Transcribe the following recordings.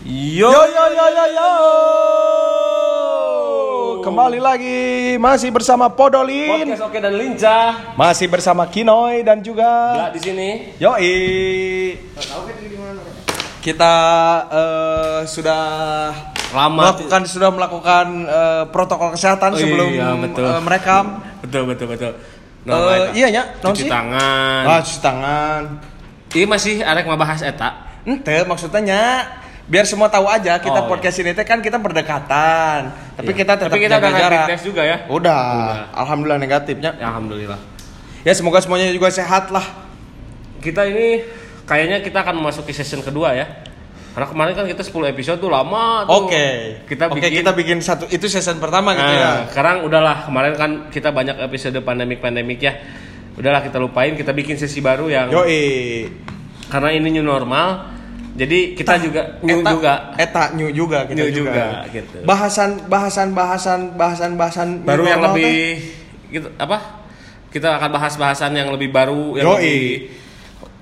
Yo Yo yo yo yo yo. Kembali lagi masih bersama Podolin, Podcast Oke dan Lincah. masih bersama Kinoy dan juga Bla di sini. Yoi. Kita eh, sudah Lama. melakukan sudah melakukan eh, protokol kesehatan Oh, sebelum iya, betul. eh, merekam. Betul betul betul. Eh, Eta. iya naon Cuci sih? tangan. Ah, cuci tangan. Ini masih arek bahas eta. Ente maksudnya nya, biar semua tahu aja kita Oh, podcast ini teh kan kita berdekatan. Tapi Iya. kita tetap Tapi kita jaga jarak. test juga ya. Udah, Udah. alhamdulillah negatifnya. Ya, alhamdulillah. Ya semoga semuanya juga sehat lah. Kita ini kayaknya kita akan memasuki season kedua ya. Karena kemarin kan kita 10 episode tuh lama tuh. Oke. Kita Oke, bikin kita bikin satu itu season pertama gitu ya. Nah, sekarang udahlah kemarin kan kita banyak episode pandemik-pandemik ya. Udahlah kita lupain, kita bikin sesi baru yang Yoi. karena ini new normal. Jadi kita juga new eta, juga Eta new juga kita New juga. juga, gitu. Bahasan bahasan bahasan bahasan bahasan baru yang lebih teh. gitu apa? Kita akan bahas bahasan yang lebih baru yang Yoi. lebih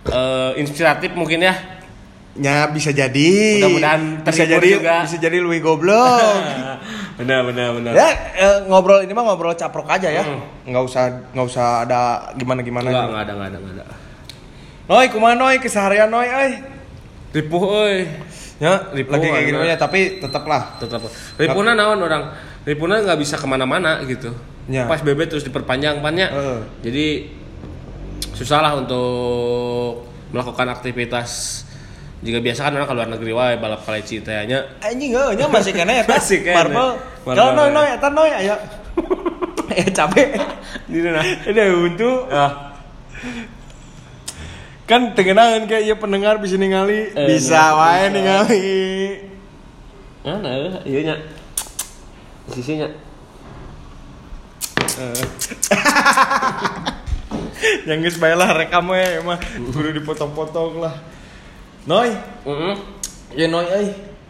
eh, inspiratif mungkin ya. Ya bisa jadi. Mudah-mudahan bisa jadi juga. bisa jadi Louis goblok. benar benar benar. ya eh, ngobrol ini mah ngobrol caprok aja ya. Hmm. Nggak usah nggak usah ada gimana gimana. Enggak, enggak ada, enggak ada, enggak ada. Noi kumaha noi keseharian noi euy. Ripuh euy. Ya, Ripuh, lagi kayak gini enak. ya, tapi tetaplah. tetap Ripuna naon orang Ripuna nggak bisa ke mana-mana gitu Ya. pas BB terus diperpanjang pannya Heeh. jadi susah lah untuk melakukan aktivitas jika biasa kan orang ke luar negeri wae balap kaleci teh nya Anjing heuh nya masih kena ya Masih kene. Marvel. Marvel, Kalau noi ya. noi eta noi aya. Eh capek. di mana Ada untuk ah kan tengenahan kayak ya pendengar bisa ningali Eh, bisa bisa, wae ningali. mana iya nya sisinya Yang geus bae lah rekam we mah kudu dipotong-potong lah. Noi, Heeh. ya noi euy.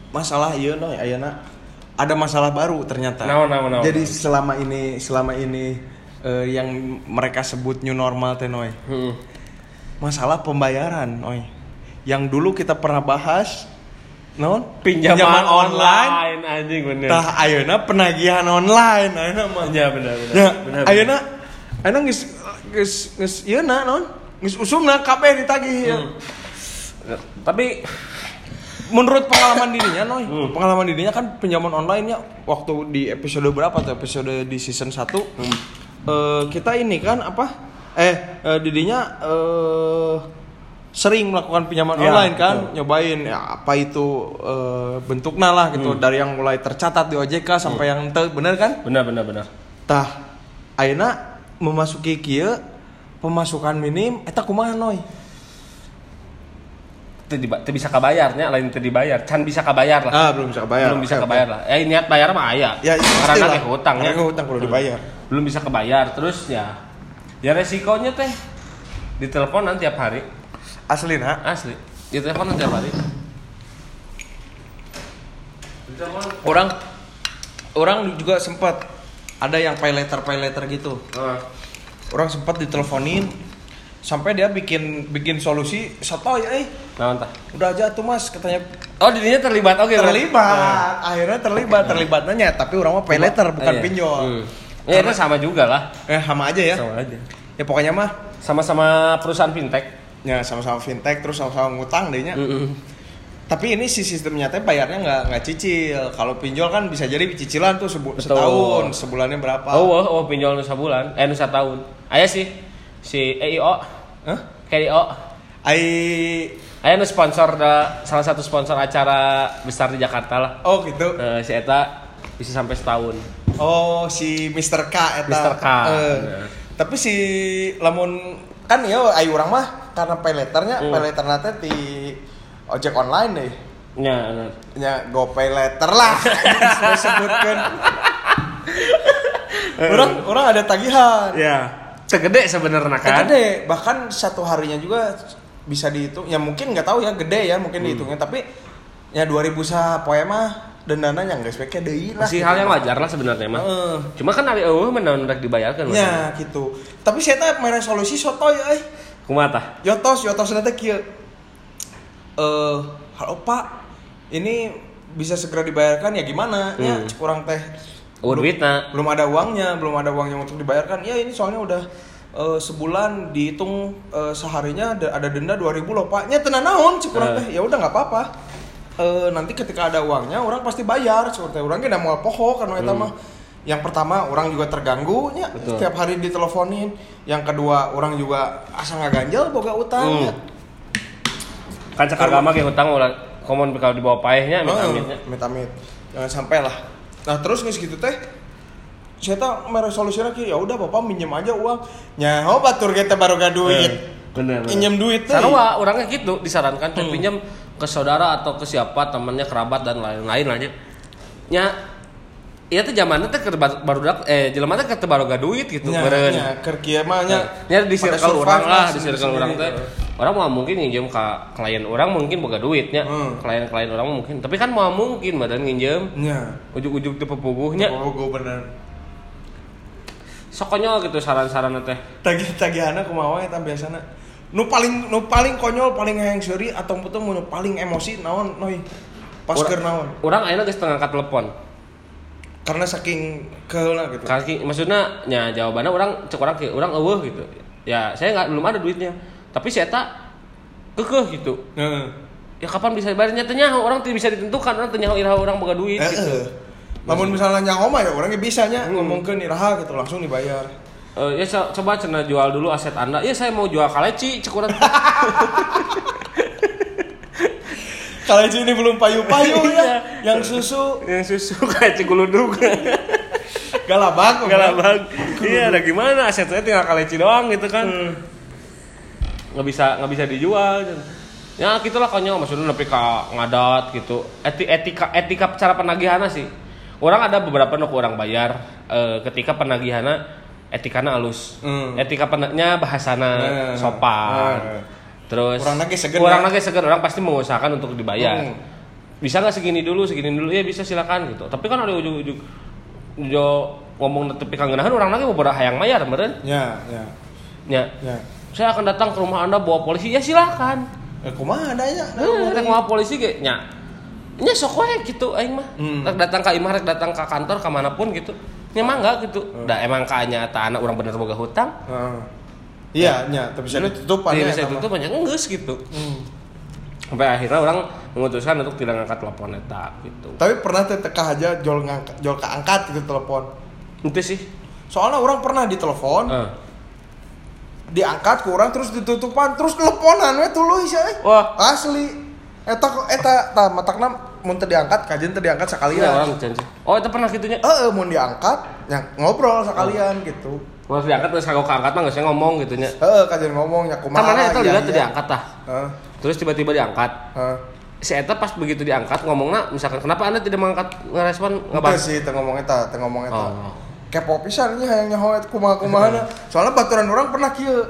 Masalah ieu noi ayeuna ada masalah baru ternyata. Naon, naon, naon. Jadi selama ini selama ini eh, yang mereka sebut new normal teh noi. Heeh. Masalah pembayaran noi. Yang dulu kita pernah bahas non pinjaman, online anjing bener Tah ayeuna penagihan online ayeuna mah. ya benar benar Ya, benar ayeuna ayeuna geus geus geus ieu na non. Geus usumna kabeh ditagih ya. Hmm. tapi Menurut pengalaman dirinya Noy, Hmm. pengalaman dirinya kan pinjaman online nya waktu di episode berapa tuh? Episode di season 1 Hmm. eh, kita ini kan apa? Eh, eh dirinya eh sering melakukan pinjaman Ya, online kan, betul. nyobain ya apa itu eh, bentuknya lah gitu Hmm. dari yang mulai tercatat di OJK sampai yang ente bener kan? benar benar benar Tah, ayeuna memasuki kieu pemasukan minim eta kumaha Noy? Teu bisa kabayarnya lain teu dibayar can bisa kabayar lah Ah, belum bisa kebayar. belum bisa Oke, oke. kebayar lah eh niat bayar mah aya Ya, karena ke hutang ya hutang perlu dibayar. belum bisa kebayar terus ya ya resikonya teh diteleponan tiap hari Asli nak. asli diteleponan tiap hari orang orang juga sempat ada yang pay letter pay letter gitu Ah. orang sempat diteleponin sampai dia bikin bikin solusi sotoy eh Nah, entah. udah aja tuh mas katanya Oh, dirinya terlibat oke. Bang. terlibat akhirnya terlibat terlibatnya tapi orang mah pay letter bukan Iya. pinjol Hmm. Ya itu sama juga lah. eh sama aja ya Sama aja. ya pokoknya mah Sama-sama perusahaan fintech. ya sama-sama fintech terus sama-sama ngutang dehnya Mm-mm. tapi ini si sistemnya teh bayarnya nggak nggak cicil kalau pinjol kan bisa jadi cicilan tuh sebu- Betul. setahun sebulannya berapa Oh, oh, oh, pinjol nusa bulan, eh nusa tahun. Aya sih si EIO, Hah? KIO. Ai Aya nu sponsor da, salah satu sponsor acara besar di Jakarta lah. oh gitu Eh, si Eta bisa sampai setahun. Oh si Mr. K eta. Mr. K, bener. tapi si lamun kan ya ayo orang mah karena Hmm. pay letter nate di ojek online deh. Ya. Ya go pay letter lah. Saya sebutkan. orang orang ada tagihan. ya. Segede sebenarnya kan. gede, bahkan satu harinya juga bisa dihitung. Ya mungkin nggak tahu ya gede ya mungkin Hmm. dihitungnya tapi ya 2000 sa poe dendana yang geus peke deui lah. Masih gitu. hal yang wajar lah sebenarnya mah. Cuma kan hari eueuh menang rek dibayarkan. Ya gitu. Tapi saya teh mere solusi soto ya euy. Kumaha tah? Yotos, yotos nanti kieu. Eh, halo Pak. ini bisa segera dibayarkan ya gimana ya Hmm. kurang teh Oh, belum, duitna. belum ada uangnya belum ada uangnya untuk dibayarkan ya ini soalnya udah eh, sebulan dihitung eh, seharinya ada, denda 2000 loh pak nya tenan naon cik kurang Eh. teh ya udah nggak apa-apa Eh, nanti ketika ada uangnya orang pasti bayar seperti orang kita mau poho karena itu mah yang pertama orang juga terganggu Hmm. Betul. setiap hari diteleponin yang kedua orang juga asa nggak ganjel boga utang Hmm. nya. kan cek agama kayak hutang ulah komon kalau di bawah paehnya amit amitnya amit jangan sampai lah nah terus nggak segitu teh saya tak meresolusinya ya udah bapak minjem aja uang nyaho batur kita baru gak duit bener Pinjem duit teh. orangnya gitu disarankan teh Hmm. pinjam ke saudara atau ke siapa temannya kerabat dan lain-lain aja nya Iya tuh zamannya teh baru dak eh jelema teh keur teu baru duit gitu nya meureun. nya keur kieu mah nya Ya di circle orang lah, di circle orang teh. Orang mau mungkin nginjem ke klien orang mungkin boga duitnya. Hmm. Klien-klien orang mungkin, tapi kan mau mungkin badan nginjem nya ujuk-ujuk teu pepuguhnya. gue bener Sok konyol gitu saran-saran teh. tagih tagihanna kumaha eta biasana nu paling nu paling konyol paling hayang seuri atau putu nu paling emosi naon noi pas keur naon Orang ayeuna geus ngangkat telepon. karena saking keheula gitu Kaki maksudnya nya jawabannya orang cek orang kayak orang eueuh gitu. Ya, saya nggak belum ada duitnya. Tapi si eta kekeh gitu. Heeh. Ya kapan bisa dibayarnya teh nyaho orang tidak bisa ditentukan orang teh nyaho iraha orang boga duit gitu. Namun misalnya nyaho mah ya orangnya bisa nya Hmm. ngomong ke niraha gitu langsung dibayar. Eh, ya co- coba cina jual dulu aset anda. Ya saya mau jual kaleci cek urang Kalau ini belum payu-payu ya, Iya. yang susu. Yang susu kaleci guludug galabak. galabang. Iya ada gimana? Aset saya tinggal kaleci doang gitu kan. Hmm. nggak bisa nggak bisa dijual ya gitulah konyol. Maksudnya lebih ke ngadat gitu. Eti, etika etika cara penagihannya sih. Orang ada beberapa nu orang bayar. Eh, ketika penagihannya etikana halus Hmm. etika penanya bahasana Hmm. sopan Hmm. terus Urang lagi seger urang ya. lagi seger orang pasti mengusahakan untuk dibayar Hmm. bisa nggak segini dulu segini dulu ya bisa silakan gitu tapi kan ada ujung-ujung jo ngomong netepi kangenahan orang lagi mau hayang mayar meren Ya, ya, ya ya. saya akan datang ke rumah anda bawa polisi ya silahkan Eh, kumaha adanya? nah, bawa polisi ge nya nya sok gitu aing mah Hmm. rek datang ke imah rek datang ke kantor ke mana pun gitu nya mah enggak gitu da emang kanya ta anak orang bener boga hutang Heeh. Iya, nya, tapi saya tutupan Iya, ya. saya tutup banyak enggeus gitu Hmm. sampai akhirnya orang memutuskan untuk tidak ngangkat telepon eta gitu Tapi pernah teh teka aja jol ngangkat, jol keangkat gitu telepon. itu sih Soalnya orang pernah ditelepon, Eh. diangkat ke orang terus ditutupan, terus teleponan we tuluy sia. eh. wah Asli. Eta eta tah matakna mun teu diangkat kajian teu diangkat iya sekalian. orang janji oh itu pernah gitunya Heeh, mun diangkat yang ngobrol sekalian gitu. Kalau diangkat terus kagak keangkat mah nggak ngomong gitu nya. Heeh, kajian ngomong ya kumaha. Mana itu iya, lihat iya. diangkat tah. Heeh. Terus tiba-tiba diangkat. Heeh. Si Eta pas begitu diangkat ngomongnya misalkan kenapa anda tidak mengangkat ngerespon ngebahas sih teu ngomong eta, teu ngomong eta. Oh. Kepo pisan nya hayang nyaho eta kumaha-kumaha. Soalnya baturan orang pernah kieu.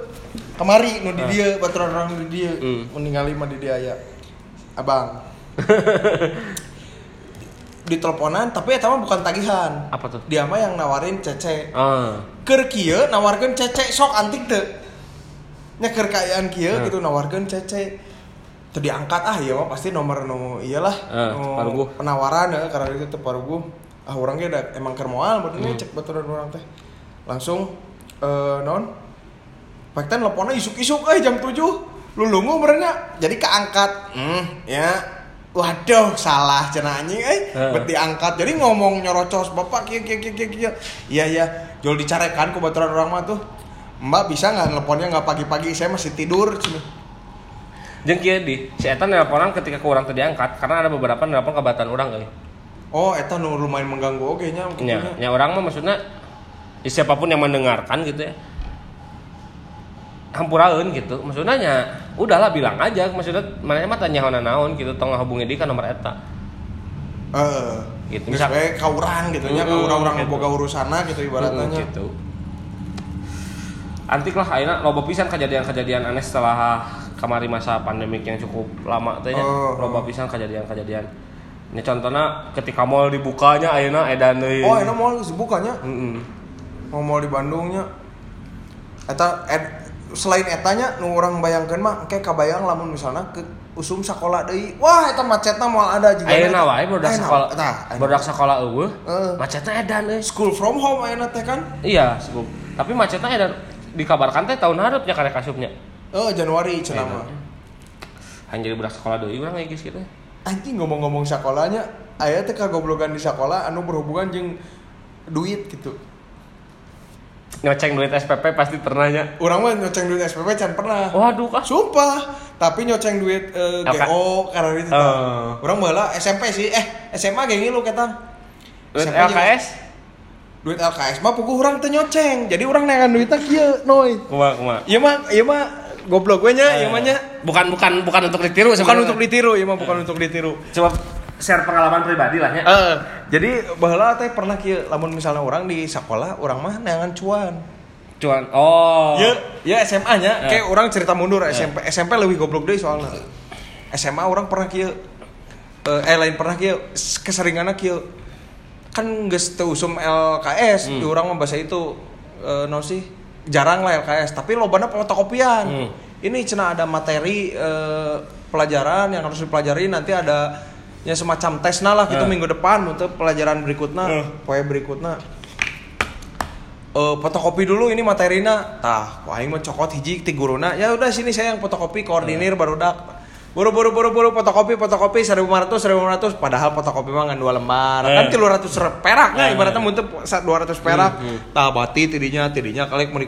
Kemari nu di dieu, baturan orang di dieu. Hmm. Mun ningali mah di dia aya. Abang. di teleponan tapi eta mah bukan tagihan. apa tuh? Dia mah yang nawarin cece. Ah. Keur kieu nawarkeun cece sok antik teu. Nya keur kaayaan kieu Hmm. gitu nawarkeun cece. Teu diangkat ah ieu mah pasti nomor nu iyalah. Nu paruguh. Penawaran ya karena itu teu paruguh. Ah urang ge da emang keur moal bener Hmm. cek baturan urang teh. Langsung eh non Pak teh teleponnya isuk-isuk eh jam 7 lu lungu merenya jadi keangkat hmm ya waduh salah anjing eh Heeh. bet diangkat jadi ngomong nyerocos bapak kia kia kia kia kia iya iya jual dicarekan ku baturan orang mah tuh mbak bisa nggak teleponnya nggak pagi-pagi saya masih tidur cina Jeung kieu di si Eta nelponan ketika ke orang teu diangkat karena ada beberapa nelpon ke orang kali. oh eta nu lumayan mengganggu oke nya Nya, nya. nya orang mah maksudnya ya siapa pun yang mendengarkan gitu ya. Hampuraeun gitu. Maksudnya nya udahlah bilang aja maksudnya mana mah tanya naon naon gitu tong ngahubungi di ka nomor eta. eh Gitu. gitu Misal- misalnya kaurang gitu nya Mm-mm, kaurang orang gitu. boga urusana gitu ibaratnya Mm, gitu. Antik lah ayeuna loba pisan kejadian-kejadian aneh setelah kamari masa pandemik yang cukup lama teh. Oh, Loba pisan kejadian-kejadian. Ini contohnya ketika mall dibukanya ayeuna edan deui. oh enak mau dibukanya Heeh. mau mau di Bandungnya eta ed, selain etanya nu orang bayangkan mah kayak kabayang lamun misalnya ke usum sekolah deui wah eta macetna moal ada juga Ayeuna wae barudak sekolah. tah Barudak sekolah eueuh. Heeh. Macetna edan euy. school from home ayeuna teh kan Iya, Scoop. Tapi macetnya edan dikabarkan teh tahun harapnya karek kasupnya. oh Januari Ayeuna. mah Hanya jadi budak sekolah deui urang geus kitu. anjing ngomong-ngomong sekolahnya aya teh kagoblogan di sekolah anu berhubungan jeung duit gitu Nyoceng duit SPP pasti pernahnya. Urang mah nyoceng duit SPP can pernah Waduh kah? Sumpah, tapi nyoceng duit eh, LK. GO karena itu. Oh. Orang baheula SMP sih, eh SMA geng lu ketan. Duit SMP LKS? Duit LKS mah puguh urang teh nyoceng. Jadi urang neangan duitnya kieu, noy. Kuma kuma. Ieu mah ieu mah goblok we nya, ieu mah nya. Bukan bukan bukan untuk ditiru Bukan sebenarnya. untuk ditiru, ieu mah bukan untuk ditiru. Coba share pengalaman pribadi lah ya. Eh, jadi baheula teh pernah kieu lamun misalnya orang di sekolah, orang mah neangan cuan. Cuan. Oh. Ya, ya SMA nya Ya. kayak orang cerita mundur SMP SMP lebih goblok deh soalnya. SMA orang pernah kieu eh, eh lain pernah kieu keseringanna kieu kan geus teu usum LKS Hmm. di urang mah bahasa itu eh naon sih jarang lah LKS tapi lobana fotokopian. Hmm. Ini cenah ada materi eh, pelajaran yang harus dipelajari nanti ada ya semacam tes lah gitu Eh. minggu depan untuk pelajaran berikutnya, Eh. poe berikutnya eh fotokopi dulu ini materina tah wah aing mah cokot hiji ti guruna ya udah sini saya yang fotokopi koordinir baru dak buru buru buru buru fotokopi fotokopi 1500 1500 padahal fotokopi mah ngan dua lembar Eh. kan 300 perak nah Eh. ibaratnya muntah 200 perak tah bati tidinya tidinya kali Oh,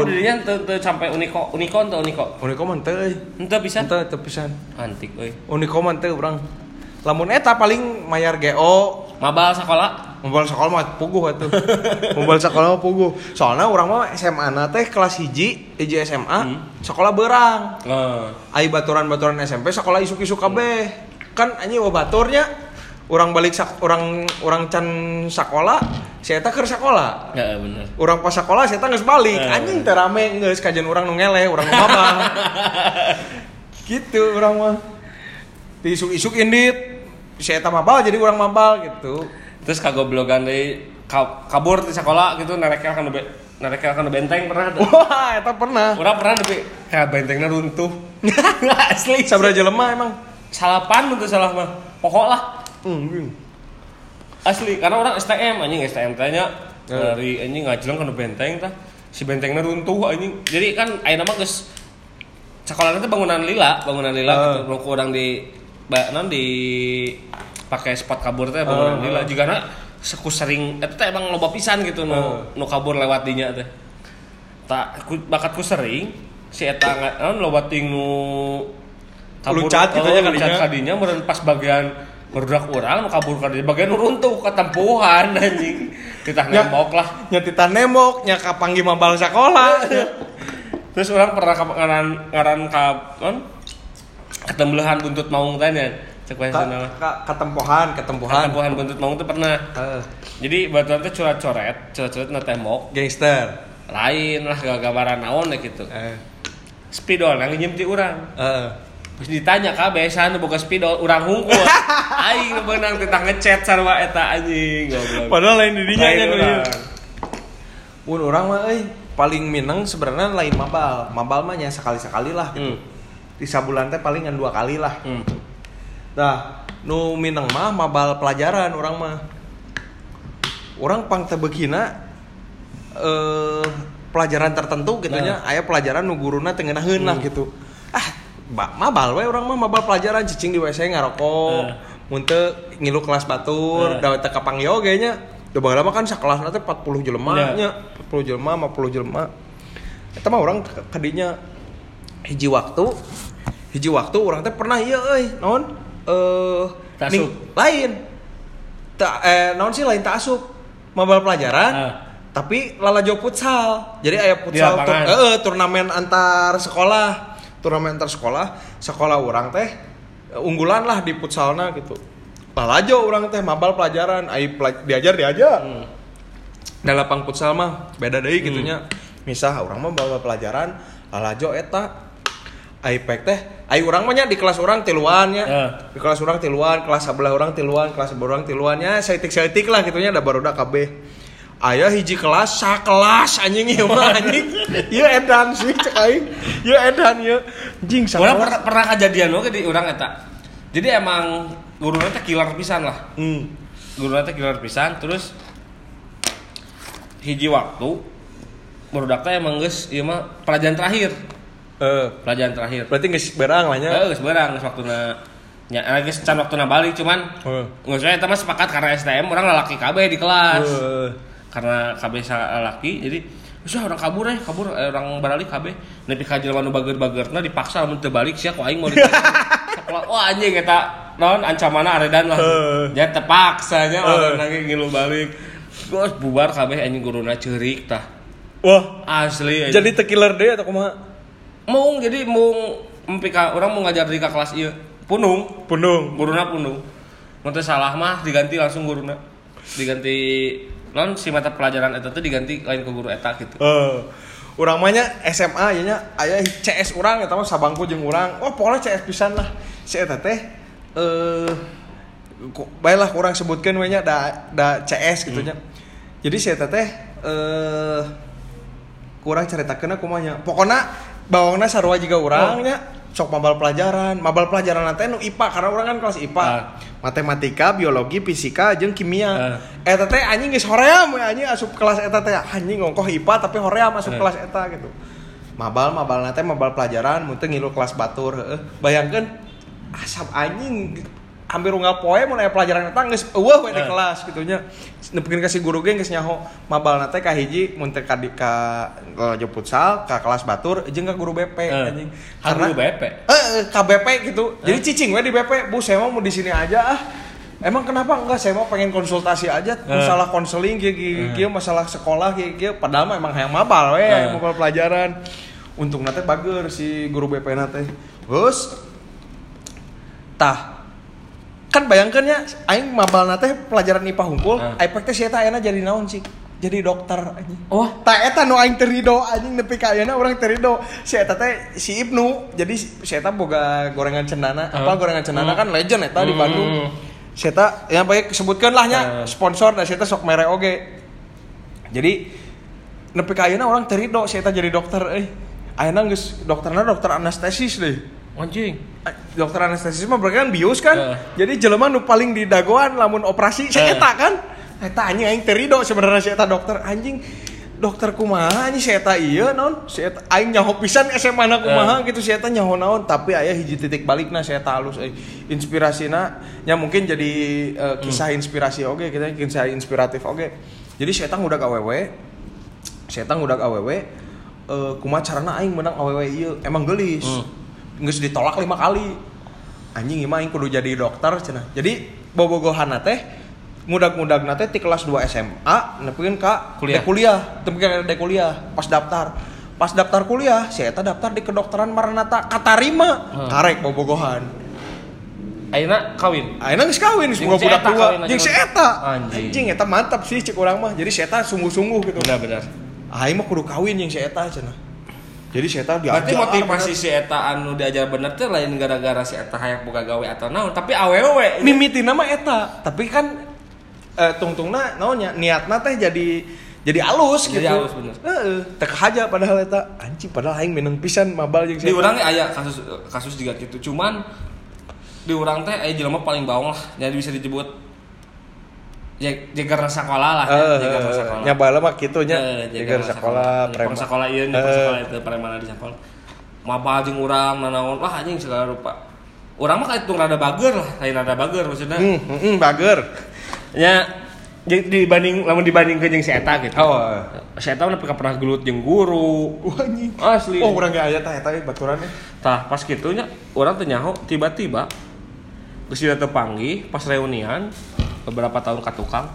udun dirinya teu teu sampai uniko uniko teu uniko. uniko mah teu euy Ente bisa. teu teu pisan Antik euy. uniko mah teu urang lamun eta paling mayar GO Mabal sekolah. Mobil sekolah mah puguh atuh. Mobil sekolah mah puguh. Soalnya orang mah SMA na teh kelas hiji, hiji SMA, sekolah berang. Heeh. Ai baturan-baturan SMP sekolah isuk-isuk kabeh. Kan anjing baturnya orang balik sak orang orang can sekolah, saya tak keur sekolah. Heeh bener. Orang pas sekolah saya geus balik. Eh. Anjing teh rame geus kajian orang urang nu mabal. gitu orang mah. Di isuk-isuk indit. Saya mabal jadi orang mabal gitu. Terus kagoblogan deui ka- kabur di sekolah gitu nareknya kan be nareknya kan benteng pernah tuh. Wah, eta pernah. Urang pernah tapi kayak bentengnya runtuh. Asli. Sabra jelema emang. Salapan untuk salah mah. Pokok lah. Asli karena orang STM anjing STM tanya Ya. dari anjing ngajelang kan benteng tah. Si bentengnya runtuh anjing. Jadi kan ayeuna mah geus sekolah itu bangunan lila, bangunan lila Ah. gitu. Nu kurang di ba, non di pakai spot kabur teh lila ah. juga na seku sering eta teh emang loba pisan gitu nu Ah. nu kabur lewat dinya teh. Tak ku, bakatku sering si eta non loba ting nu Luncat gitu nya luncat kadinya. kadinya meureun pas bagian berudak urang nu kabur ka dinya bagian runtuh ketempuhan anjing. Kita Ya. nembok lah. Nyetita nembok, nya kapanggi mabal sekolah. Terus orang pernah ngaran ngaran ka non ketembelahan buntut maung teh nya. Cek sana. ka- Ketempuhan, ketempuhan. Ketempuhan buntut maung teh pernah. Eh, Jadi baturan teh coret-coret, coret-coret na tembok. gangster. Lain lah gambaran naon lah gitu. Eh, Spidol yang nginjem ti urang. eh. Terus ditanya kabeh sana boga spidol urang hungkul. Aing nu beunang tentang ngechat sarua eta anjing goblok. Padahal lain dirinya nya nu. Mun urang mah euy paling mineng sebenarnya lain mabal. Mabal mah nya sekali-sekali lah gitu. Hmm. Di sabulan teh palingan dua kali lah. Hmm. Nah, nu mineng mah mabal pelajaran orang mah. Orang pang tebegina eh pelajaran tertentu gitu nya, Nah. aya pelajaran nu guruna teu ngeunaheun lah Hmm. gitu. Ah, ba- mabal we orang mah mabal pelajaran cicing di WC ngarokok. Eh. Mun teu ngilu kelas batur, Eh. da teu kapangyo ge nya. Da baheula mah kan sakelas teh 40 jelema Ya. nya, 40 jelema, 50 jelema. Eta mah orang kadinya hiji waktu hiji waktu orang teh pernah iya euy naon? Eh ning- lain. Ta, eh naon sih lain taasup mabal pelajaran Ah. tapi lalajo futsal. Jadi aya Di futsal tur, eh, eh, turnamen antar sekolah. Turnamen antar sekolah sekolah orang teh eh, unggulan lah di futsalna gitu. Lalajo orang teh mabal pelajaran ai pela- diajar diajar. Hmm. da lapang futsal mah beda deui gitunya. Misah orang mah bawa pelajaran lalajo eta Aipek teh ai urang mah nya di kelas orang tiluan nya Eh. di kelas orang tiluan kelas sebelah orang tiluan kelas sebelah orang tiluannya seitik seitik lah gitunya ada barudak kabeh Ayah hiji kelas, sa kelas anjing ieu mah anjing. Ieu edan sih cek aing. Ieu edan ieu. Anjing sa Orang pernah, kejadian oke di orang eta. Jadi emang guru teh killer pisan lah. Hmm. Guru teh killer pisan terus hiji waktu teh emang geus ieu mah pelajaran terakhir. Eh, Pelajaran terakhir. berarti geus berang lah nya. Eh, geus beurang geus waktuna nya eh, geus can waktuna balik cuman nggak usah eta mah sepakat karena STM orang lalaki KB di kelas. Heeh. Karena KB sa laki jadi Usah orang kabur eh, kabur eh, orang barali KB. Nepi ka jelema nu bager-bagerna dipaksa lamun teu balik sia ku aing mau. Sekolah wah anjing eta naon ancamana aredan lah. Jadi terpaksa nya orang lagi ngilu balik. Terus bubar KB anjing guruna ceurik tah. Wah, Asli anjing. jadi tekiler deh atau kumaha? Mung jadi mung empika orang mau ngajar di kelas ieu. Punung, Punung. guruna punung. Teu salah mah diganti langsung guruna. Diganti non si mata pelajaran eta tuh diganti lain ke guru eta gitu. Eh, urang mah nya SMA ya nya aya CS urang eta mah sabangku jeung urang. Wah, pokoknya CS pisan lah. Si eta teh eh baiklah kurang sebutkeun we nya da da CS gitu nya. Jadi si eta teh eh kurang caritakeun kumaha nya. Pokona bawangna sarua juga urang nya sok mabal pelajaran, mabal pelajaran teh nu IPA karena urang kan kelas IPA. Ah. Matematika, biologi, fisika jeung kimia. Ah. Eta teh anjing geus hoream anjing asup kelas eta teh anjing ngongkoh IPA tapi hoream asup Eh. kelas eta gitu. Mabal mabal teh mabal pelajaran mun teu ngilu kelas batur heeh. Bayangkeun asap anjing hampir unggal poe aya pelajaran geus eueuh we di Eh. kelas gitu nya. Nepikeun kasih guru ge geus nyaho mabal teh ka hiji mun teu ka di ka ka futsal ka kelas batur jeung ka guru BP Eh. anjing. Kan guru BP. Eh, KBP gitu. Jadi cicing we di BP, Bu, saya mau mau di sini aja ah. Emang kenapa enggak? Saya mau pengen konsultasi aja masalah konseling kieu kieu, masalah sekolah kieu kieu. Padahal mah emang hayang mabal we, Eh. mabal pelajaran. Untung nate bager si guru BP nate. Terus tah kan bayangkan ya aing mabal nate pelajaran IPA hungkul, Eh. aing teh si eta ayeuna jadi naon sih? Jadi dokter anjing. Oh, Tak eta nu aing terido anjing nepi ka ayeuna urang terido. Si eta teh si Ibnu. Jadi si eta boga gorengan cendana. Apa Hmm. gorengan cendana Hmm. kan legend eta di Hmm. Bandung. Si eta yang baik sebutkeun lah nya Hmm. sponsor da si eta sok mere oge. Jadi nepi ka ayeuna urang terido si eta jadi dokter euy. Ayeuna geus dokterna dokter anestesis deh. Anjing. Eh, Dokter anestesis mah berarti kan bius kan. Heeh. Jadi jelema nu paling di dagoan lamun operasi si Heeh. eta kan. Eta anjing aing terido sebenarnya si eta dokter anjing dokter kumaha anjing si eta ieu naon si eta aing nyaho pisan SMA na kumaha gitu si eta nyaho naon tapi aya hiji titik balikna si eta halus euy inspirasina nya mungkin jadi eh, kisah inspirasi oge kita kisah inspiratif oge jadi si eta ngudak awewe si eta ngudak awewe eh kumaha carana aing menang awewe ieu emang geulis Hmm. Geus ditolak lima kali. Anjing imah aing kudu jadi dokter cenah. Jadi bobogohan teh mudag-mudag nate ti kelas 2 SMA nepikeun ka Kuliah. kuliah. Nepikeun dek kuliah pas daftar. Pas daftar kuliah si eta daftar di kedokteran Maranatha katarima. Hmm. karek bobogohan Ayeuna kawin. Ayeuna geus kawin semoga si budak tua. jeung si eta. Anjing. anjing eta mantap sih cek urang mah. Jadi si eta sungguh-sungguh gitu. Benar-benar. aing mah kudu kawin jeung si eta cenah jadi si eta Berarti diajar motivasi si eta anu diajar bener teh lain gara-gara si eta hayang boga gawe atau naon, tapi awewe. mimitina mah eta. Tapi kan eh, tungtungna naonnya niatna teh jadi jadi alus Jadi gitu. alus, bener. Heeh, teu haja padahal eta. Anjing padahal aing meneng pisan mabal jeung di urang aya kasus kasus juga gitu. Cuman di urang teh aya jelema paling bawang lah. Jadi bisa disebut ya jaga sekolah lah eh ya, jaga sekolah. nya bala mah kitu nya. Eh, jaga sekolah preman preman sekolah iya Eh. sekolah itu preman di sekolah. Mapa jeung urang nanaon lah anjing segala rupa. Urang mah kayak rada bager lah lain rada bager maksudnya. Hmm hmm, bager. Ya jadi dibanding lamun dibanding ke jeung si eta gitu. Oh. si eta pernah pernah gelut jeung guru. Wah, anjing. Asli. Oh urang ge aya tah eta baturannya. Tah pas gitunya orang teh nyaho tiba-tiba geus dia terpanggil pas reunian beberapa tahun ke tukang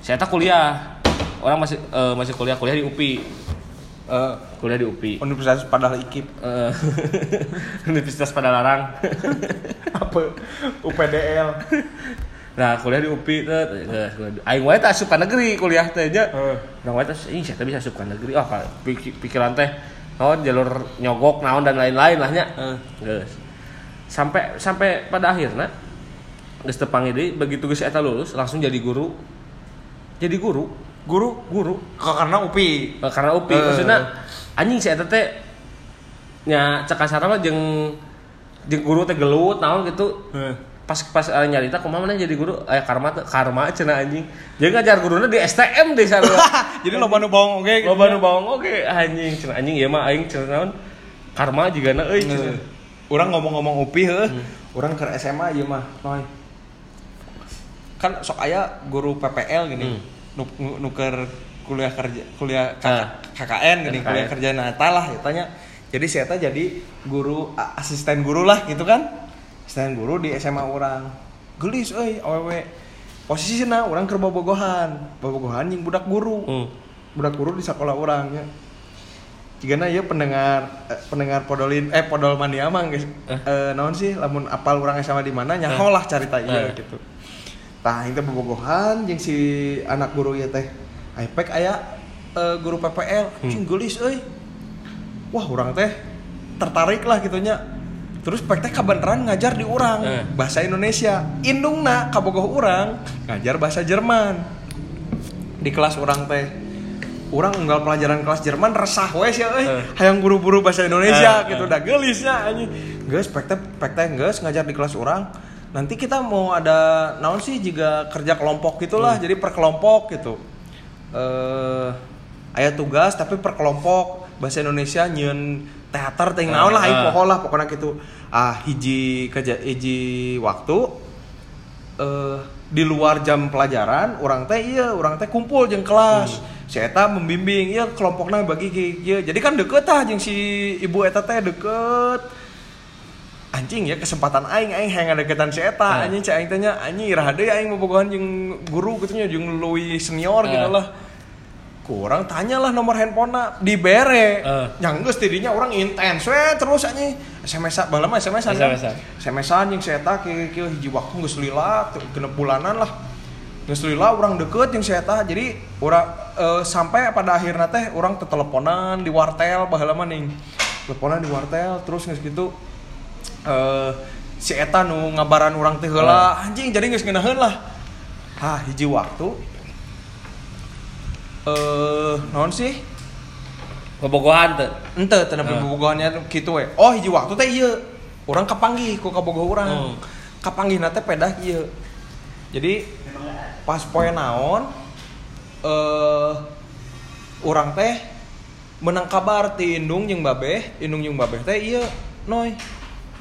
saya tak kuliah. Orang masih eh, masih kuliah kuliah di UPI eh. Kuliah di UPI Universitas padahal ikip. Eh, Universitas Padalarang apa? UPDL nah kuliah di UPI di- aing wae teh asup negeri kuliah teh nya Heeh. urang wae teh ih saya bisa asup negeri. Oh pikiran teh naon jalur nyogok naon dan lain-lain lah nya. Heeh. Geus. sampai sampai pada akhirnya geus teu panggil deui begitu geus eta lulus langsung jadi guru. Jadi guru? Guru? Guru. Karena upi Eh, karena upi Eh. maksudnya anjing si eta teh nya cek kasar mah jeung jeung guru teh gelut naon gitu. Pas pas uh, nyarita kumaha mana jadi guru? Aya karma teh karma cenah anjing. Jeung ngajar guruna di STM di sana jadi lo banu bawang oke loba nu bawang oge anjing. Cenah anjing ieu mah aing cenah naon? Karma juga na euy cenah. Orang ngomong-ngomong upi heuh. Orang ke SMA ieu mah noy kan sok aya guru PPL gini Hmm. nu nu- nuker kuliah kerja kuliah K- Ah. KKN gini KKN. kuliah kerja nata lah ya tanya jadi saya jadi guru asisten guru lah gitu kan asisten guru di SMA orang gelis euy awewe posisinya orang ke bobogohan bobogohan yang budak guru Hmm. budak guru di sekolah orang ya jika ya pendengar eh, pendengar podolin eh podol mania mah guys Eh. eh, naon sih lamun apal orang sama di mana nyaho lah cerita Eh. iya gitu tah itu bobogohan jeung si anak guru ya teh. iPad aya eh, guru PPL cing geulis euy. Wah orang teh tertarik lah gitunya terus pek teh kabeneran ngajar di orang Eh. bahasa Indonesia. Indungna kabogoh orang ngajar bahasa Jerman. Di kelas orang teh. Orang unggal pelajaran kelas Jerman resah wes ya euy. Eh. hayang buru-buru bahasa Indonesia Eh, gitu eh. udah gelisnya anjing. Geus pek teh pek teh geus ngajar di kelas orang nanti kita mau ada naon sih juga kerja kelompok gitulah Hmm. jadi per kelompok gitu. Eh aya tugas tapi per kelompok. Bahasa Indonesia nyeun teater ting naon lah Ah, aing ah. poho lah pokoknya gitu. Ah hiji kerja hiji waktu eh di luar jam pelajaran orang teh iya orang teh kumpul jeung kelas. Si eta membimbing iya kelompoknya bagi kieu jadi kan deket ah jeung si ibu eta teh deket anjing ya kesempatan aing aing hayang deketan si eta Ah. anjing cek aing teh nya anjing iraha deui aing bobogohan jeung guru gitu nya jeung leuwih senior Ah. gitu lah kurang tanyalah nomor handphonenya dibere Eh. yang geus tidinya orang intens we terus anjing SMS baheula mah SMS-an kan SMS-an. SMS-an jeung si eta kieu kieu hiji waktu geus lila genep bulanan lah geus lila orang deket jeung si eta jadi orang eh, sampai pada akhirnya teh orang teteleponan di wartel baheula mah ning teleponan di wartel terus geus gitu eh si eta nu ngabaran orang teh heula anjing jadi geus ngeunaheun lah. Ah hiji waktu. Eh naon sih? Bobogohan teh. Ente teu nepi bobogohannya kitu we. Oh hiji waktu teh ieu. Urang kapanggih ku kabogoh urang. Hmm. kapanggihna teh pedah ieu. Jadi pas poe naon eh urang teh menang kabar ti indung jeung babeh. Indung jeung babeh teh ieu noy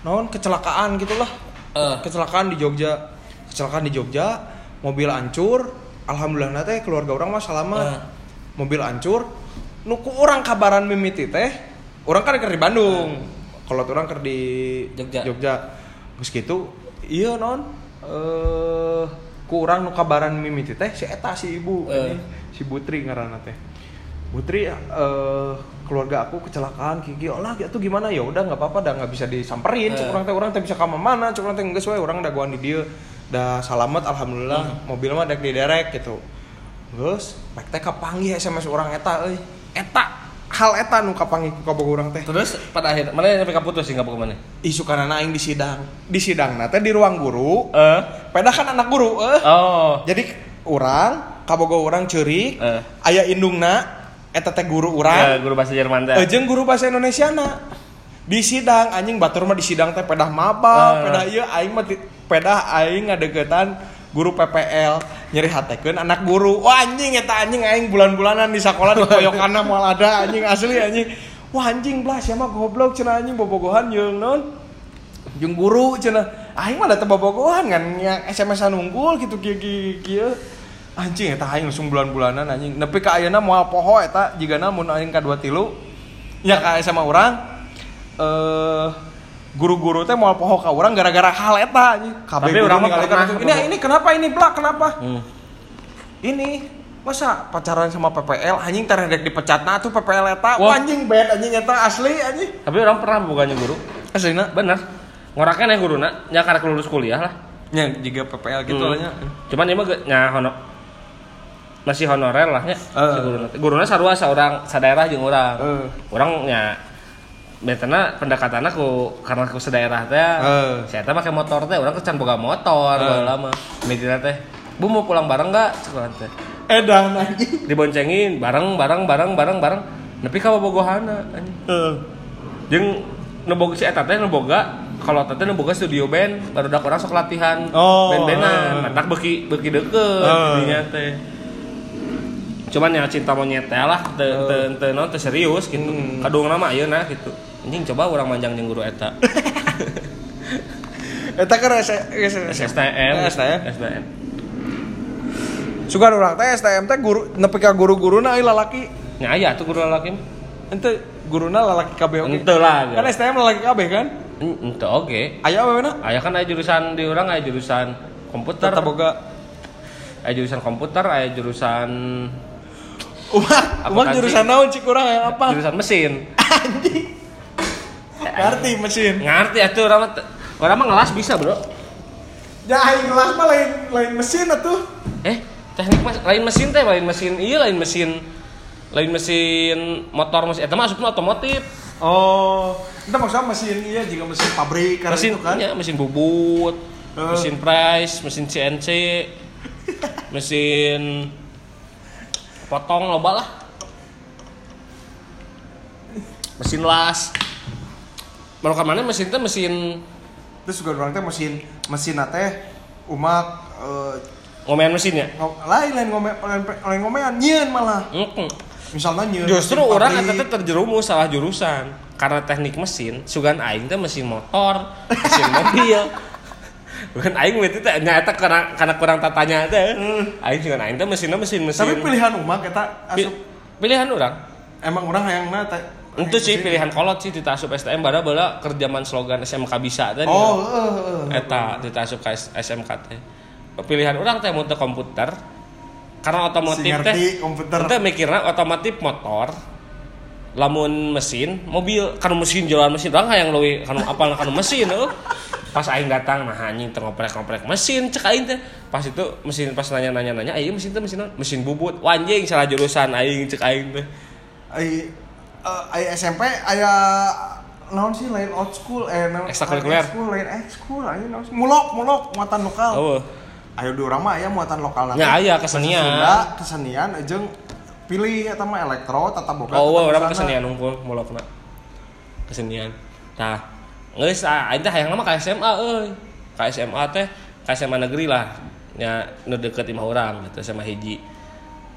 naon? Kecelakaan gitulah. Eh. kecelakaan di Jogja. Kecelakaan di Jogja mobil hancur alhamdulillah teh keluarga orang mah selamat Eh. mobil hancur nuku orang kabaran mimiti teh orang kan keur di Bandung. Kalau orang keur di Jogja. Jogja. Geus kitu iya non eh ku urang nu kabaran mimiti teh si eta si ibu Eh. ini, si Butri ngaranna teh Putri eh keluarga aku kecelakaan Kiki olah itu gimana? Ya udah nggak apa-apa dah nggak bisa disamperin. Eh. orang teh orang teh bisa ke mana? Orang teh geus we orang guan di dia. Dah selamat alhamdulillah mobil mah dek diderek gitu. Geus pek teh kapanggih SMS orang eta euy. Eta hal eta nu kapanggih ku kabogoh urang teh. Terus pada akhir mana yang sampai kaputus sih nggak ke mana isu karena aing di sidang. Di sidang teh di ruang guru. Eh. Pedah kan anak guru eh. Oh. Jadi orang kabogoh orang ceurik Eh. aya indungna eta teh guru ya, urang guru bahasa Jerman teh Ejeng guru bahasa Indonesia na di sidang anjing batur mah di sidang teh pedah maba, Eh. pedah ieu aing mah pedah aing ngadegetan guru PPL nyeri hatekeun anak guru. Wah anjing eta anjing aing bulan-bulanan di sekolah di koyokanna moal ada anjing asli anjing. Wah anjing blas ya mah goblok cenah anjing bobogohan jeung non jeung guru cenah. Aing mah da teu bobogohan kan yang SMS-an unggul gitu kieu kieu. Anjing eta aing langsung bulan-bulanan anjing. Nepi ka ayeuna moal poho eta jigana mun aing ka 2 tilu ya ka sama orang eh guru-guru teh mau poho ka orang gara-gara hal eta anjing. Kabeh urang. Ini ini kenapa ini blak kenapa? hmm. Ini masa pacaran sama PPL anjing teredek dipecat nah tuh PPL eta Wah. Anjing bad anjing eta asli anjing tapi orang pernah bukannya guru aslina bener ngoraknya nih guru nak nya karek lulus kuliah lah nya juga PPL gitu Hmm. lah nya cuman ini mah nya hono masih honorer lah ya Eh. si guruna guruna sarua seorang sadaerah jeung urang Eh. urang nya betana pendekatanna ku karena ku sedaerah teh Eh. saya teh make motor teh urang kecan boga motor Eh. baheula mah mitina teh bu mau pulang bareng nggak urang teh edan anjing diboncengin bareng bareng bareng bareng bareng nepi ka bobogohana anjing Heeh. jeung si eta teh neboga kalau teh neboga studio band baru dak orang sok latihan Oh. band-bandan matak beuki beuki deukeut Oh. dinya teh cuman ya cinta monyet teh lah teu teu teu naon teu serius gitu. Hmm. kadung nama ayeuna gitu. Anjing coba orang manjang jeung guru eta. Eta kan STM STM. STM sugan urang teh STM teh guru nepi ka guru-guruna euy lalaki. Nya aya tuh guru lalaki ente guruna lalaki kabeh oge Ente lah kan STM lalaki kabeh kan? Ente oke aya aweuna aya kan aya jurusan di orang aya jurusan komputer. Tetap boga. Aya jurusan komputer aya jurusan umak umak kan jurusan naon cik? Urang yang apa? Jurusan mesin. Ngerti mesin. Ngerti atuh orang orang mah ngelas bisa bro. Ya aing kelas mah lain lain mesin atuh. Eh teknik mas lain mesin teh lain mesin iya lain mesin lain mesin motor mesin eta mah asupna otomotif. Oh itu maksudnya mesin iya jika mesin pabrik karena mesin itu kan. iya, mesin bubut Eh. mesin price mesin CNC mesin potong loba lah. Mesin las. Baru mana mesin teh? Mesin terus juga orang teh mesin mesin teh umak eh, ngomean mesinnya ngom- lain lain ngome lain, lain ngomean nyeun malah. Mm-mm. misalnya nyeun Justru mesin orang teh terjerumus salah jurusan. Karena teknik mesin, sugan aing teh mesin motor, mesin mobil. Bukan aing itu teh nyata karena karena kurang tatanya teh. Aing sugan aing teh mesinnya mesin-mesin. Hmm. tapi pilihan umak kita asup pilihan orang. emang orang yang teh Itu sih pilihan kolot sih kita asup STM bada bala kerjaman slogan SMK bisa teh. oh heeh heeh. eta kita asup ke SMK teh. Pilihan orang teh muter komputer karena otomotif teh komputer. Teh mikirna otomotif motor lamun mesin mobil kan mesin jalan mesin orang yang leuwih kan apal kan mesin eueuh. pas aing datang nah anjing teu ngoprek-ngoprek mesin cek aing teh. Pas itu mesin pas nanya-nanya nanya aing mesin teh mesin mesin bubut. Wah, anjing salah jurusan aing cek aing teh. Ai eh, SMP aya naon sih lain old school eh naon Ekstrakurikuler. school lain school aja naon mulok mulok muatan lokal. Oh ayo urang mah aya muatan lokal Ya, aya kesenian. Sunda, kesenian jeung pilih eta mah elektro tata boga Oh, orang kesenian unggul mulokna. Kesenian. Tah, geus ah aing teh hayang mah ka SMA euy. Ka SMA teh ka SMA negeri lah. Ya nu deket imah urang gitu SMA hiji.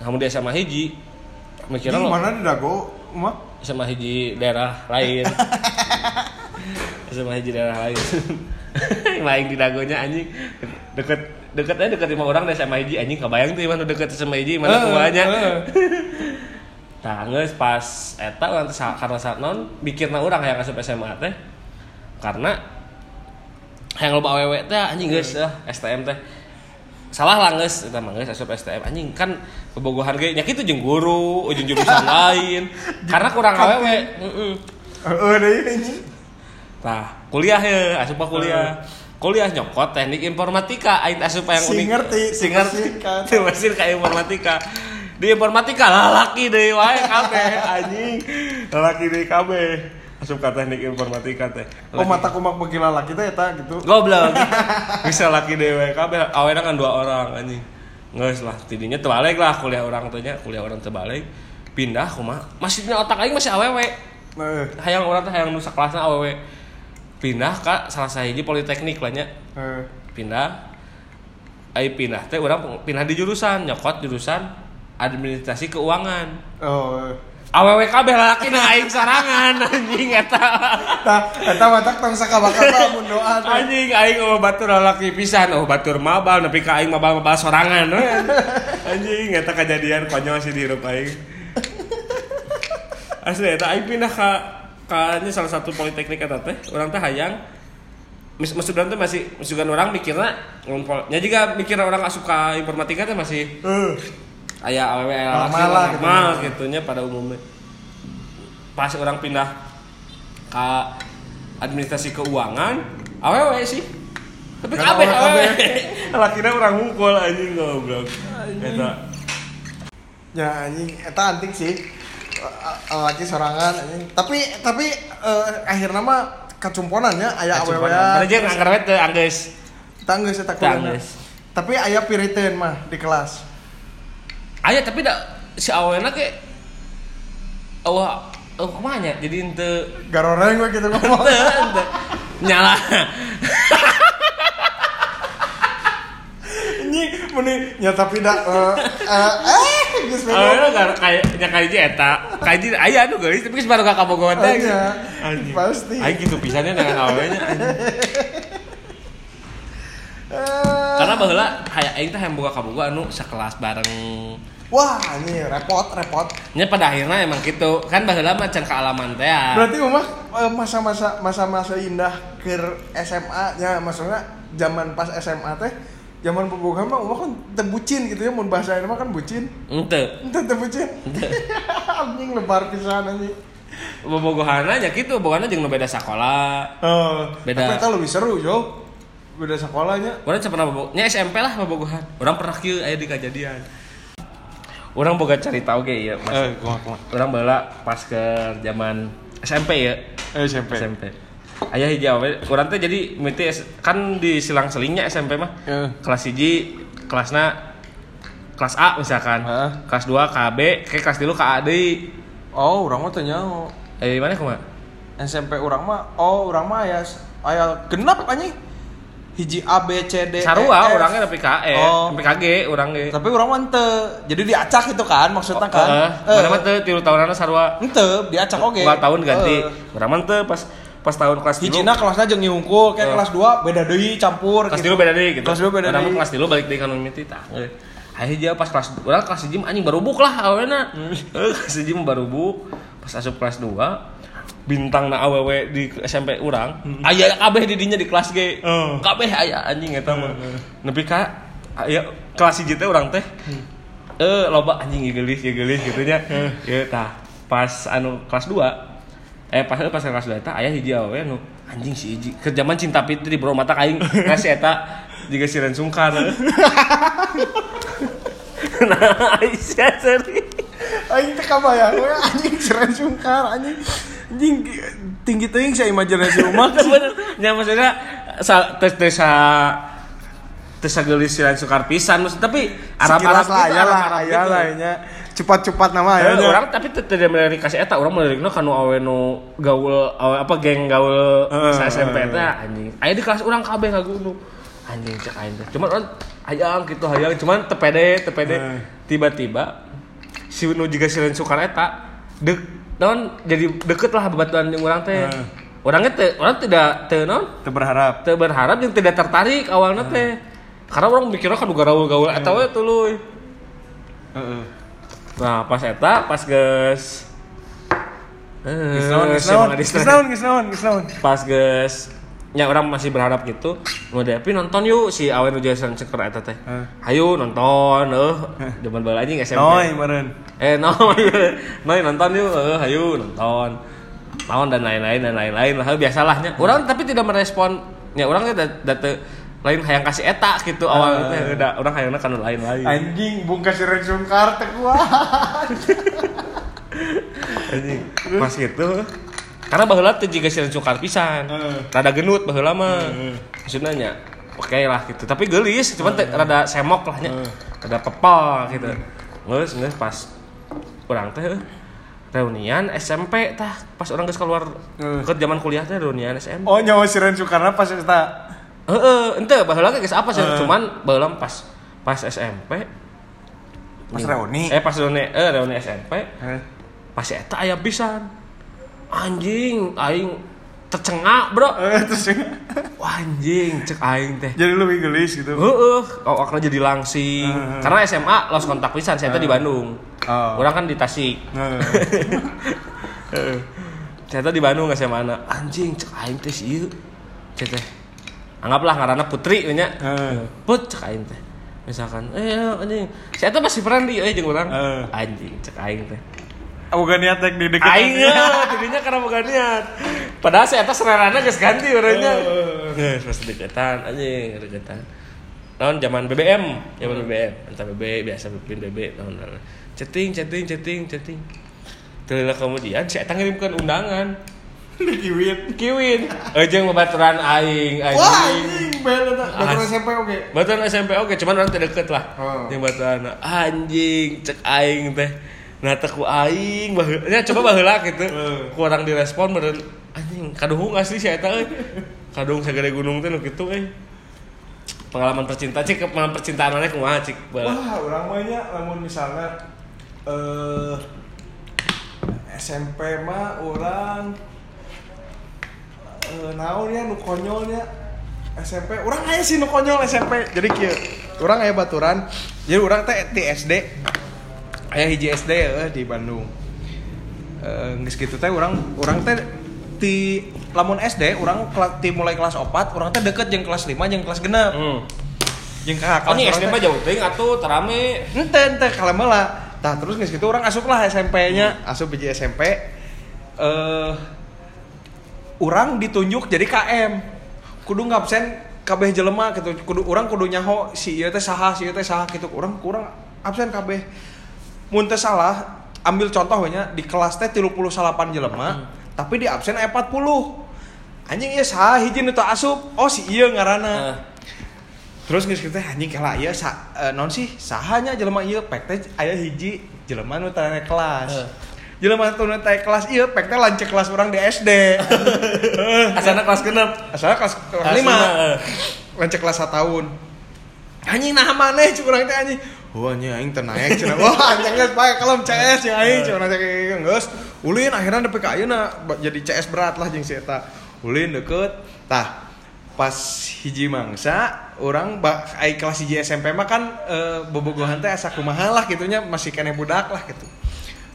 Namun di SMA hiji di mikirna lo mana di dago umak SMA hiji daerah lain. SMA hiji daerah lain. Main di dagonya anjing deket deket aja deket imah urang di SMA hiji anjing kebayang tuh mana deket SMA hiji mana Eh, kuanya. eh. Nah, pas eta sa- karena saat non mikirna urang hayang asup SMA teh karena hayang loba awewe teh anjing geus ah, STM teh. Salah lah geus eta mah geus asup STM anjing kan bobogohan ge nya kitu jeung guru, ujung jurusan lain. Karena kurang awewe. Heeh. Nah, kuliah ya, asup kuliah. Kuliah nyokot teknik informatika, aing asup yang unik. ngerti, si si ngerti. mesin. Si mesin ka informatika. Di informatika lalaki deui wae kabeh anjing. Lalaki deui kabeh. Asup ka teknik informatika teh. Oh mata kumak begila laki teh eta gitu. Goblok. Bisa laki dewe kabeh awena kan dua orang anjing. Geus lah, tidinya terbalik lah kuliah orang teh nya, kuliah orang terbalik. Pindah kumaha? Masihnya otak aing masih awewe. Eh, hayang orang teh hayang nusa kelasna awewe pindah ka salah sahiji politeknik lah nya eh. pindah ai pindah teh orang pindah di jurusan nyokot jurusan administrasi keuangan Oh. eh. awewe kabeh lalaki na aing sarangan anjing eta Tah, eta matak tong sakabakar mun doa anjing aing oh batur lalaki pisan oh batur mabal nepi ka aing mabal mabal sorangan we. anjing eta kejadian konyol sih di hirup aing asli eta aing pindah ka ka nya salah satu politeknik eta teh urang teh hayang. Mis maksudnya teh masih maksudnya orang mikirna ngumpul nya juga mikirna orang asup ka informatika teh masih. Eh. aya awewe aya Normal lah gitu. normal gitu nya pada umumnya. Pas orang pindah ke administrasi keuangan awewe sih. Tapi kabeh orang kabeh. lakina orang mukul anjing goblok. Eta Ya anjing. Eta antik sih. Eh, eh, Laki sorangan. Tapi tapi eh, akhirnya mah kacumponannya aya awewe. Mana jeung anggar we teu anggeus Tanggeus eta anggeus. Tapi aya piriteun mah di kelas. aya tapi dak si awalnya kayak oh oh ke mana ya? jadi ente Garoreng gue gitu ngomong. ente nyala Anjing, meni nya tapi eh eh eh geus bego. awalnya kan kayak nya kayak eta di aya anu guys tapi baru gak kabogohan teh Anjing. pasti. Aing gitu pisannya dengan awalnya anjing. Eh, karena baheula kayak aing teh yang boga kaboga anu sekelas bareng Wah, ini repot, repot. nya pada akhirnya emang gitu kan baheula mah can kealaman teh ya. Berarti umah eh, masa-masa masa-masa indah ke SMA nya maksudnya zaman pas SMA teh zaman bobogohan mah umah kan teu bucin gitu ya mun bahasa ini mah kan bucin. ente Ente teu bucin. Anjing lebar pisan anjing. bobogohana nya gitu bobogohana jeung nu beda sekolah Oh, Beda. Tapi lebih seru, yo. Beda sekolahnya. Orang pernah bobo, nya SMP lah bobogohan. Orang pernah kieu aya di kejadian. Orang boga cari tahu ge ya, Mas. Eh, kumaha kumaha. Orang bala pas ke zaman SMP ya, Eh, SMP. SMP. Aya hiji awe, urang teh jadi miti kan di silang-selingnya SMP mah. Eh. Kelas 1 kelasna kelas A misalkan. Heeh. Kelas 2 KB, ke kelas 3 KA deui. Oh, urang mah teu nyaho. Eh mana kumaha? SMP urang mah oh urang mah aya aya genep anjing. Hiji A B C D E, Sarua F. orangnya tapi KE, Oh. tapi KG orang ge. Tapi urang mah teu. Jadi diacak itu kan maksudnya kan. Heeh, mana mah teu tilu tahunana sarua. Henteu, diacak oge. Dua tahun ganti. Heeh. Urang mah teu pas pas tahun kelas tilu. Hijina kelasnya jeung nyungkul, kayak Heeh. kelas 2 beda deui campur kelas gitu. tilu beda deui gitu. Kelas dua beda deui. kelas tilu balik deui kana mimiti tah. Ayo dia pas kelas urang kelas 1 anjing baru buk lah awalnya. Hmm. Eh kelas 1 baru buk. Pas asup kelas 2 bintang na awewe di SMP urang aya kabeh di dinya di kelas G Heeh. kabeh aya anjing eta mah nepi ka aya kelas 1 teh urang teh eh loba anjing gelis gelis gitu nya ya tah pas anu kelas 2 eh pas pas kelas 2 eta aya hiji awewe anu anjing si hiji. Ke zaman cinta fitri bro mata aing kasih eta juga si Ren Sungkar. Nah Aisyah sorry. Aing teh kabayang we anjing seren sungkar anjing. Anjing tinggi teuing saya imajinasi rumah. bener. Ya maksudnya tes tes tes gelis si Ren Sungkar pisan maksud tapi Arab Arab lah ya lah, ya lah. Cepat-cepat nama ya. Eh, orang tapi tidak melirik kasih eta orang melirikna kanu awe nu gaul awe apa geng gaul Heeh, sa SMP teh anjing. Aya di kelas urang kabeh ngagunu anjing cek aing teh. Cuman orang hayang gitu hayang. Cuman teu pede teu pede Heeh. tiba-tiba si nu juga si Ren Sukar eta dek naon jadi deket lah bebatuan jeung urang teh. Heeh. orangnya teh orang tidak teu naon? Teu berharap. teu berharap jeung tidak tertarik awalnya teh. Karena orang mikirnya kan gaul-gaul eta we tuluy. Heeh. Nah, pas eta, pas geus eh, Geus naon, geus naon, naon. Pas geus nya orang masih berharap gitu. Mau Devi nonton yuk si Awen Ujasan Ceker eta teh. Heh. Hayu nonton, eh. Zaman bala anjing SMP. Noy meureun. Eh, noy. noy nonton yuk, eh, hayu nonton. Naon dan lain-lain dan lain-lain lah biasalahnya. Orang tapi tidak merespon. Ya orang teh da teu lain hayang kasih eta gitu awalnya teh udah orang hayangna kana lain-lain. Anjing bungkas seren sungkar teh kuat. Anjing. Pas gitu. Karena baheula teh jiga sieun sukar pisan. Heeh. Rada genut baheula mah. Heeh. Maksudnya nya oke lah gitu. Tapi geulis, cuman teh rada semok lah nya. Rada pepol gitu. Geus geus pas urang teh reunian SMP tah pas orang geus keluar Heeh. ke zaman kuliah teh reunian SMP. Oh nyawa seren sukarna pas eta. Heeh, ente baheula geus apa sih? Heeh. Cuman baheula pas pas SMP Pas reuni. Eh pas reuni eh reuni SMP Heh. pas eta aya pisan anjing aing tercengak bro Wah, anjing cek aing teh jadi lebih gelis gitu. Heeh, awakna jadi langsing. Heeh. Karena SMA los kontak pisan, saya teh di Bandung. Oh. Orang kan di Tasik. Heeh. Heeh. Saya di Bandung SMA mana? Anjing cek aing teh sih. Cek teh. Anggaplah ngaranna Putri nya. Heeh. Put cek aing teh. Misalkan, eh anjing, saya teh masih friendly euy jeung urang. Heeh. Anjing cek aing teh. Bukan niat tek di deket. Aing ya, tidinya karena bukan niat. Padahal saya atas serarana geus ganti orangnya. Oh. Geus pas deketan anjing, deketan. Tahun zaman BBM, zaman BBM, entah BB biasa pipin BB tahun. Chatting, chatting, chatting, chatting. Terus kemudian saya ngirimkan undangan. Kiwin. Kiwin, ejeng babaturan aing, Wah, anjing. Baturan As- SMP oke. Baturan SMP oke, cuman orang deket lah. Oh. Yang baturan anjing cek aing teh. Nah teh ku aing baheula nya coba baheula gitu. Eh. Ku orang direspon beureun anjing kaduhung asli si eta euy. Kadung sagede gunung teh nu kitu euy. Pengalaman percintaan cik pengalaman percintaan mana kumaha cik bala. Wah, orang mah nya lamun misalnya eh SMP mah orang eh naon ya nu konyolnya SMP orang aya sih nu konyol SMP jadi kieu orang aya baturan. Jadi orang teh di SD aya hiji SD eh, di Bandung. Eh geus kitu teh orang orang teh di lamun SD orang kelas ti mulai kelas 4 orang teh deket jeung kelas 5 jeung kelas genep. Hmm. jeung kakak Oh, ini orang SD mah jauh teuing atuh terame. ente ente kalau malah nah terus nggak gitu orang asup lah SMP-nya asup biji SMP eh orang ditunjuk jadi KM kudu ngabsen kabeh jelema gitu. Kudu orang kudu nyaho si ieu teh saha si ieu teh saha gitu. Orang kurang absen kabeh. Mun teu salah ambil contohnya di kelas teh 38 jelema tapi di absen aya 40 anjing ieu saha hiji nu asup? Oh si ieu ngaranna. Nah, terus geus kita anjing kala ieu sa, eh, non sih? Sahanya jelema ieu pek teh aya hiji jelema nu kelas. Eh. Jelema nu naik kelas ieu pek teh lancek kelas orang di SD Asana kelas genep. asalnya kelas kelas Kelas 5 lima, eh. lancek kelas 1 tahun anjing nah maneh cuk urang teh anjing Wah, anjing aing teu naik cenah. Wah, anjing geus bae kalem CS jeung aing cenah teh geus. Ulin akhirnya nepi ka ayeuna jadi CS berat lah jeung si eta. Ulin deket. Tah, pas hiji mangsa orang ba ai kelas hiji SMP mah kan eh, bobogohan teh asa kumaha lah gitunya masih keneh budak lah gitu.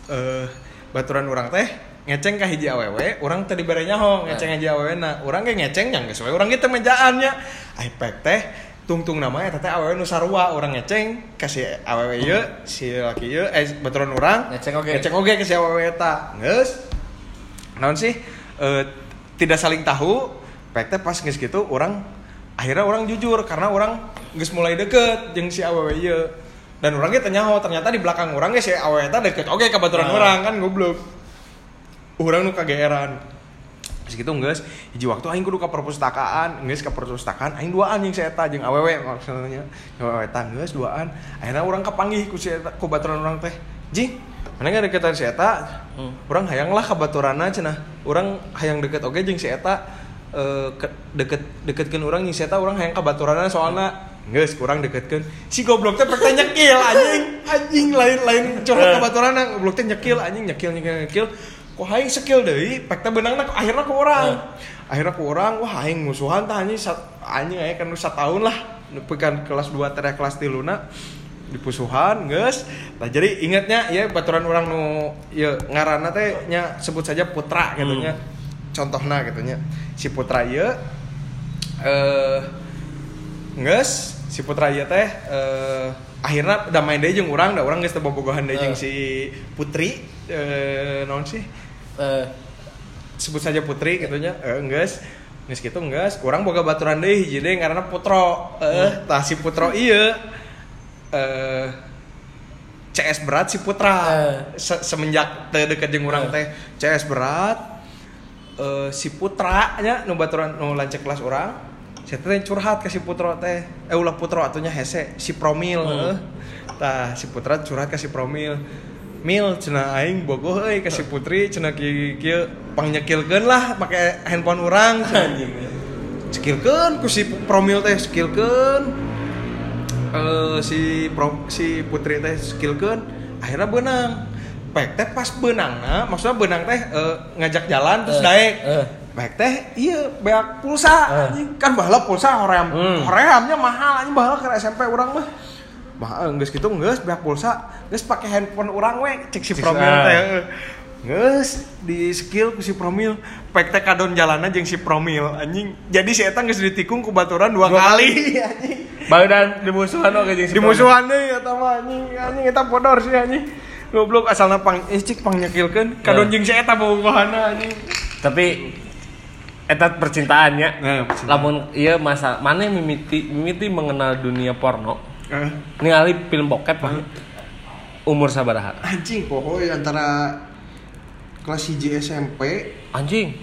Eh baturan orang teh ngeceng ka hiji awewe, orang teh dibere nyaho ngeceng hiji awewe na. Urang ge ngeceng yang urang ge teh mejaannya. Ai pek teh tungtung nama eta teh awewe nu sarua urang ngeceng kasih awewe ieu si laki ieu eh baturan urang Ngeceng oge. ngeceng oge ke si awewe eta. Geus. Naon sih? Eh tidak saling tahu. Pek teh pas geus kitu urang akhirnya orang jujur karena orang geus mulai deket jeung si awewe ieu. Dan orang ge teh nyaho ternyata di belakang orang ge si awewe eta deket oge ka baturan Ah. orang kan goblok. Urang nu kageeran. Terus gitu geus hiji waktu aing kudu ka perpustakaan, geus ka perpustakaan aing duaan jeung si eta jeung awewe maksudnya. Eta geus duaan. Akhirnya urang kapanggih ku si eta ku baturan urang teh. Jing, mana nggak deketan si eta? Hmm. Urang hayang lah ka baturana cenah. Urang hayang deket oge jeung si eta ke- deket deketkeun urang jeung si eta urang hayang ka baturana soalna Geus kurang deketkeun. Si goblok teh pek nyekil anjing. Anjing lain-lain curhat ka baturana goblok teh nyekil anjing nyekil nyekil nyekil. Kok aing skill deui pek teh beunangna akhirna ku urang. Akhirna ku urang wah aing musuhan tah anjing sat, anjing aya kan tahun lah. Nepikan kelas 2 teh kelas 3 na dipusuhan geus. Nah jadi ingatnya ya baturan orang nu ya ngaranna teh nya sebut saja Putra gitu nya. Contohna gitu nya. Si Putra ieu eh geus si Putra ieu teh eh akhirnya udah main urang da urang geus teu bobogohan deui jeung Eh. si Putri eh naon sih? Eh, sebut saja Putri gitu nya. Eh geus. Geus kitu geus. Urang boga baturan deui hiji deui ngaranna Putro. Eh tah si Putro ieu. Eh CS berat si Putra. Eh. Se- semenjak teu deket jeung urang Eh. teh CS berat eh si Putra nya nu baturan nu lancek kelas urang saya teh curhat ke si Putro teh eh ulah Putro atunya hese si Promil Hmm. eh. tah si Putra curhat ke si Promil Mil cenah aing bogoh euy ke si Putri cenah kieu kieu pangnyekilkeun lah make handphone urang anjing. skillkeun ku si Promil teh skillkeun eh si Pro, si Putri teh skillkeun akhirnya benang pek teh pas benangna maksudnya benang teh eh, ngajak jalan terus Eh, daek eh. Pek teh iya beak pulsa Eh. anjing kan baheula pulsa hoream Hmm. horeamnya mahal anjing baheula ke SMP urang mah mah geus kitu geus beak pulsa geus pake handphone urang we cek si Promil ah. teh eh. Geus di skill ku si Promil pek teh kadon jalanna jeung si Promil anjing jadi si eta geus ditikung ku baturan dua, Dua kali kali. anjing Badan di musuhan oke jeung si di musuhan deui eta mah anjing anjing eta bodor sih anjing goblok asalna pang eh cik pang nyekilkeun kadon Nah. jeung si eta bobogohanna anjing Tapi eta percintaannya. Nah, percintaan. Lamun iya masa mana mimiti mimiti mengenal dunia porno. Eh, Ningali film bokep mah. Umur sabaraha? anjing pohoy antara kelas 1 SMP Anjing.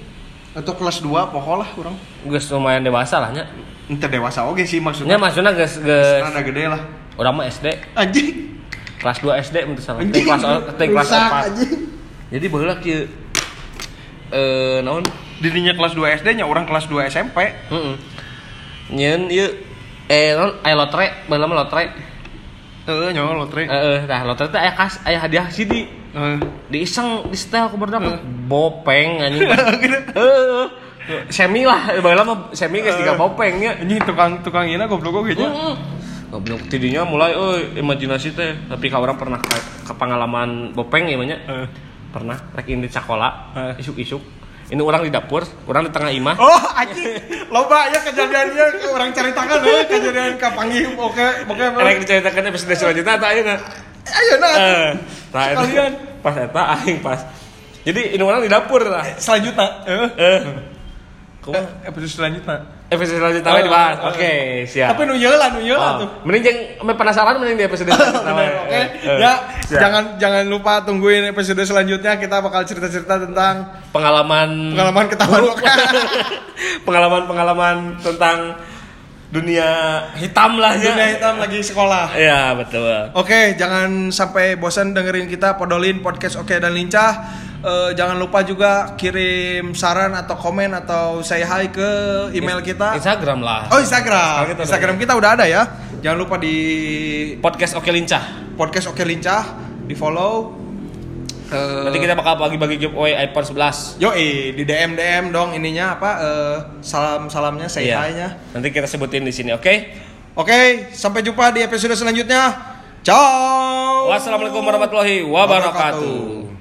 atau kelas 2 pokok lah orang geus lumayan dewasa lah nya ente dewasa oke sih nya maksudnya maksudnya geus geus rada gede lah urang mah SD anjing kelas 2 SD teu salah kelas kelas rusak, 4 anjing jadi baheula kieu eh naon dirinya kelas 2 SD nya orang kelas 2 SMP heeh nyeun ieu eh naon aya lotre mah lotre. Eh nyawa lotre. Heeh tah lotre teh aya kas aya hadiah CD Eh. diiseng di setel ku barudak bopeng anjing. Heeh semi lah mah semi geus tiga bopeng nya anjing tukang tukang ina goblok oge nya Heeh. Goblok tidinya mulai euy imajinasi teh. Tapi ka orang pernah ke, ke pengalaman bopeng ya nya Eh. pernah rek ini sekolah Eh. isuk-isuk ini orang di dapur orang di tengah imah Oh, anjing. Loba ya kejadiannya orang ceritakan ya kejadian kapangi oke oke. rek diceritakan episode selanjutnya tak ayeuna Ayo nah. eh eta Sekalian. pas eta aing pas jadi ini orang di dapur lah Selanjutnya. Eh. eh kumaha Episode selanjutnya. Episode selanjutnya we dibahas oke siap Tapi nu yeula nu yeula Oh, tuh. mending jeung ame penasaran mending di episode selanjutnya we. Bener, Oke, Eh, ya siap. jangan jangan lupa tungguin episode selanjutnya kita bakal cerita-cerita tentang pengalaman pengalaman ketahuan buruk. pengalaman-pengalaman tentang dunia hitam lah ya. dunia hitam lagi sekolah. Iya betul. Oke, jangan sampai bosan dengerin kita Podolin podcast Oke dan Lincah. Eh, jangan lupa juga kirim saran atau komen atau say hi ke email kita. Instagram lah. Oh Instagram. Kita udah Instagram kita udah ada ya. Jangan lupa di Podcast Oke Lincah. podcast Oke Lincah di follow. Eh, Nanti kita bakal bagi-bagi giveaway iPhone 11. Yo di DM DM dong ininya apa eh, salam salamnya say Iya. hi-nya. Nanti kita sebutin di sini, oke? Oke, sampai jumpa di episode selanjutnya. Ciao. Wassalamualaikum warahmatullahi wabarakatuh.